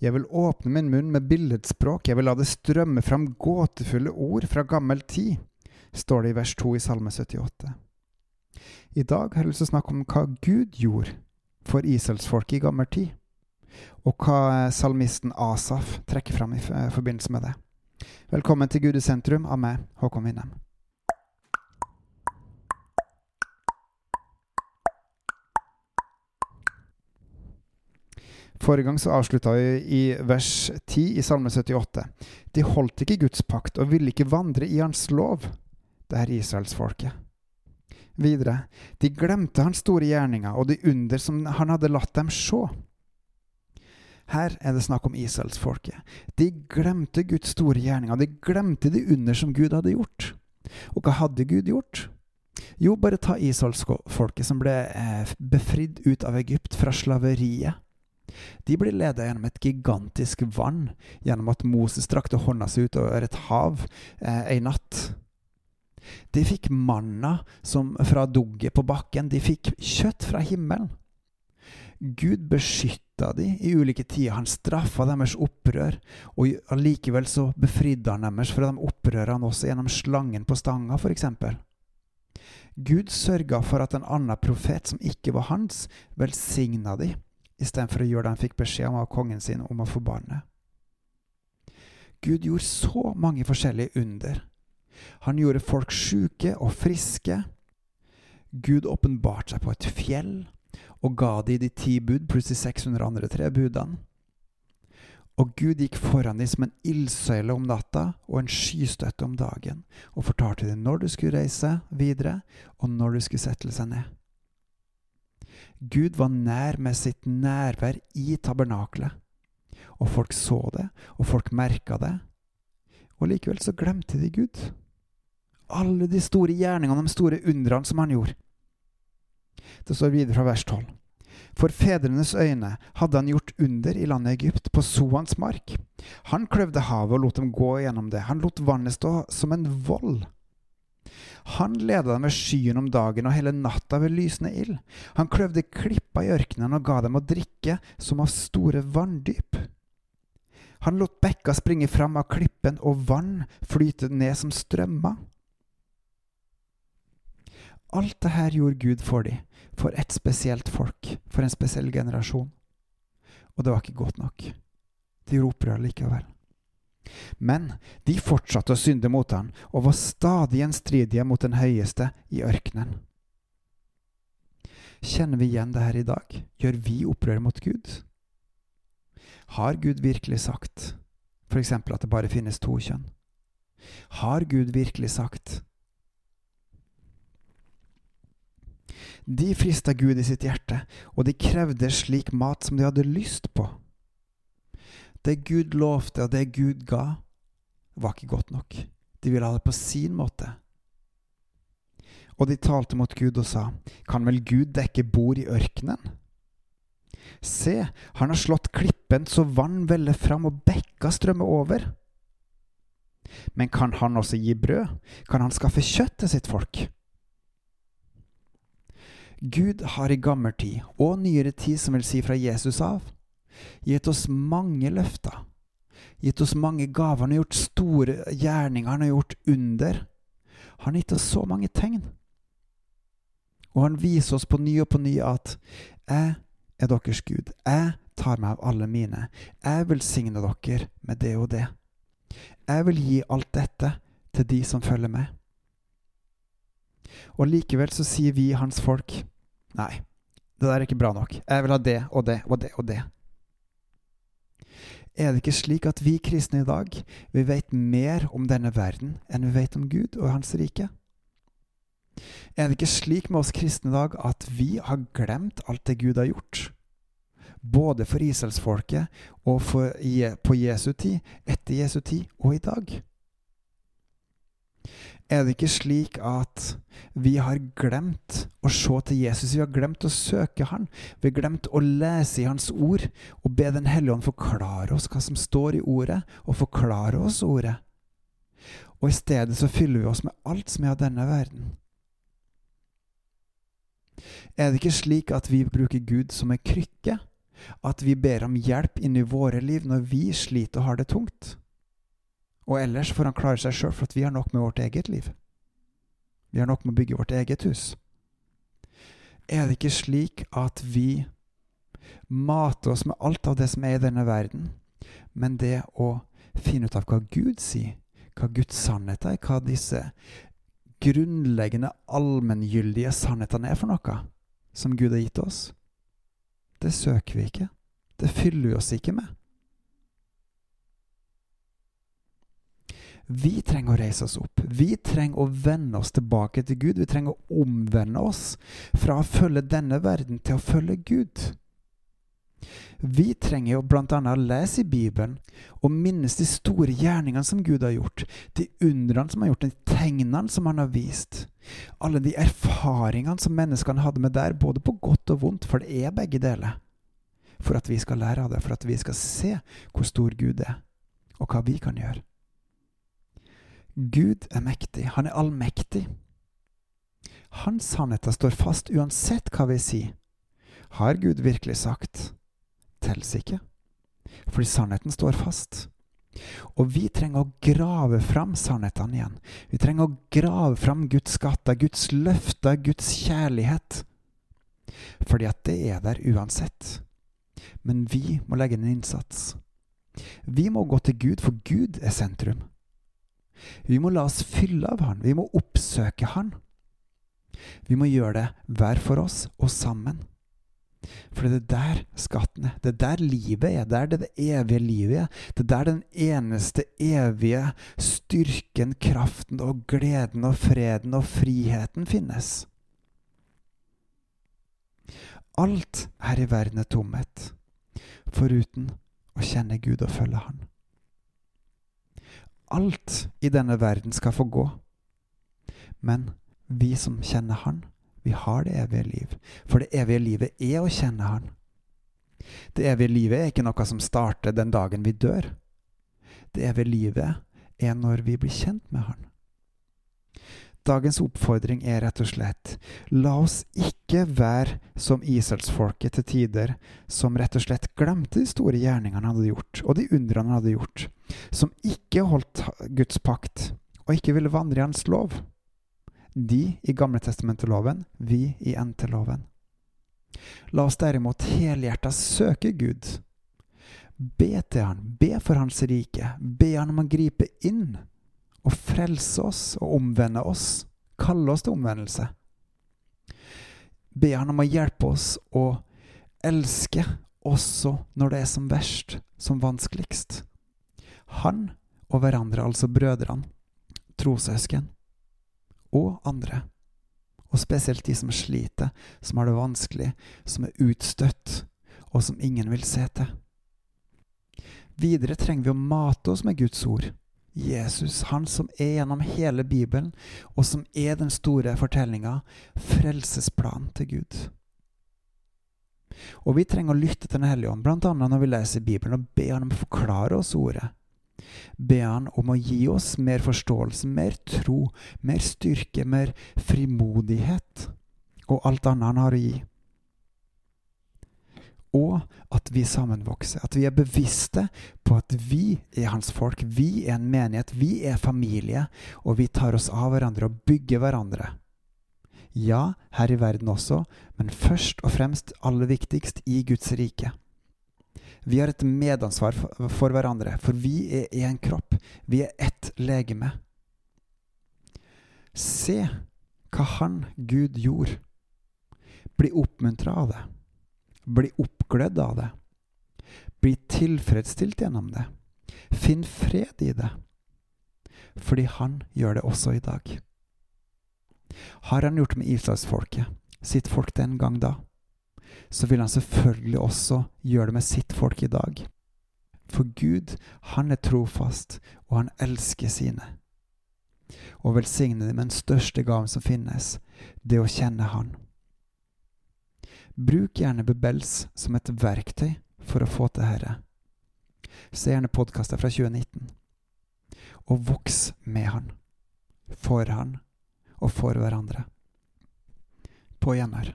Jeg vil åpne min munn med billedspråk, jeg vil la det strømme fram gåtefulle ord fra gammel tid, står det i vers 2 i Salme 78. I dag har jeg lyst til å snakke om hva Gud gjorde for Israelsfolket i gammel tid, og hva salmisten Asaf trekker fram i forbindelse med det. Velkommen til Gud i sentrum av meg, Håkon Winnem. Forrige gang så avslutta vi i vers 10 i Salme 78. De holdt ikke Guds pakt og ville ikke vandre i Hans lov, det er israelsfolket. Videre, de glemte hans store gjerninger og de under som han hadde latt dem se. Her er det snakk om israelsfolket. De glemte Guds store gjerninger, de glemte de under som Gud hadde gjort. Og hva hadde Gud gjort? Jo, bare ta israelsfolket som ble eh, befridd ut av Egypt fra slaveriet. De ble ledet gjennom et gigantisk vann, gjennom at Moses strakte hånda si ut over et hav eh, ei natt. De fikk manna som fra dugget på bakken, de fikk kjøtt fra himmelen. Gud beskytta de i ulike tider, han straffa deres opprør, og allikevel så befridde han deres fra de opprørene også gjennom slangen på stanga, f.eks. Gud sørga for at en annen profet som ikke var hans, velsigna de istedenfor å gjøre det han fikk beskjed om av kongen sin om å få barnet. Gud gjorde så mange forskjellige under. Han gjorde folk sjuke og friske. Gud åpenbarte seg på et fjell og ga de de ti bud pluss de 600 andre tre budene. Og Gud gikk foran dem som en ildsøyle om natta og en skystøtte om dagen, og fortalte dem når du skulle reise videre, og når du skulle sette seg ned. Gud var nær med sitt nærvær i tabernaklet. Og folk så det, og folk merka det. Og likevel så glemte de Gud. Alle de store gjerningene, de store undrene som han gjorde. Det står videre fra vers 12. For fedrenes øyne hadde han gjort under i landet Egypt, på Soans mark. Han kløvde havet og lot dem gå gjennom det. Han lot vannet stå som en vold. Han ledet dem ved skyen om dagen og hele natta ved lysende ild. Han kløvde klippa i ørkenen og ga dem å drikke som av store vanndyp. Han lot bekka springe fram av klippen og vann flyte ned som strømmer. Alt det her gjorde Gud for dem, for et spesielt folk, for en spesiell generasjon. Og det var ikke godt nok. De gjorde opprør likevel. Men de fortsatte å synde mot han og var stadig gjenstridige mot den høyeste i ørkenen. Kjenner vi igjen det her i dag? Gjør vi opprør mot Gud? Har Gud virkelig sagt f.eks. at det bare finnes to kjønn? Har Gud virkelig sagt De frista Gud i sitt hjerte, og de krevde slik mat som de hadde lyst på. Det Gud lovte, og det Gud ga, var ikke godt nok. De ville ha det på sin måte. Og de talte mot Gud og sa, Kan vel Gud dekke bord i ørkenen? Se, han har slått klippen så vann veller fram og bekka strømmer over. Men kan han også gi brød? Kan han skaffe kjøtt til sitt folk? Gud har i gammel tid, og nyere tid som vil si fra Jesus av, gitt oss mange løfter, gitt oss mange gaver. Han har gjort store gjerninger, han har gjort under. Han har gitt oss så mange tegn. Og han viser oss på ny og på ny at jeg er deres Gud. Jeg tar meg av alle mine. Jeg velsigner dere med det og det. Jeg vil gi alt dette til de som følger med. Og likevel så sier vi, hans folk, nei, det der er ikke bra nok. Jeg vil ha det og det og det og det. Er det ikke slik at vi kristne i dag vi vet mer om denne verden enn vi vet om Gud og Hans rike? Er det ikke slik med oss kristne i dag at vi har glemt alt det Gud har gjort? Både for Israelsfolket og for, på Jesu tid, etter Jesu tid og i dag? Er det ikke slik at vi har glemt å se til Jesus? Vi har glemt å søke Han. Vi har glemt å lese i Hans ord og be Den hellige ånd forklare oss hva som står i ordet, og forklare oss ordet. Og i stedet så fyller vi oss med alt som er av denne verden. Er det ikke slik at vi bruker Gud som en krykke at vi ber om hjelp inni våre liv når vi sliter og har det tungt. Og ellers får han klare seg sjøl, for at vi har nok med vårt eget liv. Vi har nok med å bygge vårt eget hus. Er det ikke slik at vi mater oss med alt av det som er i denne verden, men det å finne ut av hva Gud sier, hva Guds sannhet er, hva disse grunnleggende, allmenngyldige sannhetene er for noe som Gud har gitt oss, det søker vi ikke. Det fyller vi oss ikke med. Vi trenger å reise oss opp. Vi trenger å vende oss tilbake til Gud. Vi trenger å omvende oss fra å følge denne verden til å følge Gud. Vi trenger jo bl.a. å lese i Bibelen og minnes de store gjerningene som Gud har gjort, de undrene som har gjort, de tegnene som han har vist, alle de erfaringene som menneskene hadde med der, både på godt og vondt, for det er begge deler, for at vi skal lære av det, for at vi skal se hvor stor Gud er, og hva vi kan gjøre. Gud er mektig, han er allmektig. Hans sannheter står fast uansett hva vi sier. Har Gud virkelig sagt? Tels ikke. Fordi sannheten står fast. Og vi trenger å grave fram sannhetene igjen. Vi trenger å grave fram Guds skatter, Guds løfter, Guds kjærlighet. Fordi at det er der uansett. Men vi må legge inn en innsats. Vi må gå til Gud, for Gud er sentrum. Vi må la oss fylle av Han. Vi må oppsøke Han. Vi må gjøre det hver for oss og sammen. For det er der skatten er. Det er der livet er. Det er det evige livet er. Det er der den eneste evige styrken, kraften og gleden og freden og friheten finnes. Alt her i verden er tomhet, foruten å kjenne Gud og følge Han. Alt i denne verden skal få gå, men vi som kjenner Han, vi har det evige liv. For det evige livet er å kjenne Han. Det evige livet er ikke noe som starter den dagen vi dør. Det evige livet er når vi blir kjent med Han. Dagens oppfordring er rett og slett la oss ikke være som Israelsfolket til tider, som rett og slett glemte de store gjerningene han hadde gjort, og de undrene han hadde gjort, som ikke holdt Guds pakt, og ikke ville vandre i hans lov. De i Gamletestamenteloven, vi i NT-loven. La oss derimot helhjertet søke Gud. Be til Han, be for Hans rike, be Han om å gripe inn og frelse oss og omvende oss, kalle oss til omvendelse. Be Han om å hjelpe oss å elske også når det er som verst, som vanskeligst. Han og hverandre, altså brødrene, trossøsken og andre. Og spesielt de som sliter, som har det vanskelig, som er utstøtt, og som ingen vil se til. Videre trenger vi å mate oss med Guds ord. Jesus, han som er gjennom hele Bibelen, og som er den store fortellinga, frelsesplanen til Gud. Og vi trenger å lytte til Den hellige ånd, bl.a. når vi leser Bibelen, og be han om å forklare oss ordet be han om å gi oss mer forståelse, mer tro, mer styrke, mer frimodighet og alt annet han har å gi. Og at vi sammenvokser, at vi er bevisste på at vi er hans folk, vi er en menighet, vi er familie, og vi tar oss av hverandre og bygger hverandre. Ja, her i verden også, men først og fremst aller viktigst i Guds rike. Vi har et medansvar for hverandre, for vi er én kropp. Vi er ett legeme. Se hva Han, Gud, gjorde. Bli oppmuntra av det. Bli oppglødd av det. Bli tilfredsstilt gjennom det. Finn fred i det. Fordi Han gjør det også i dag. Har Han gjort med Israelsfolket, sitt folk den gang da? så vil han selvfølgelig også gjøre det med sitt folk i dag. For Gud, han er trofast, og han elsker sine. Og velsigne dem med den største gaven som finnes, det å kjenne Han. Bruk gjerne Bebels som et verktøy for å få til dette. Se gjerne podkaster fra 2019. Og voks med Han, for Han og for hverandre. På gjenhør.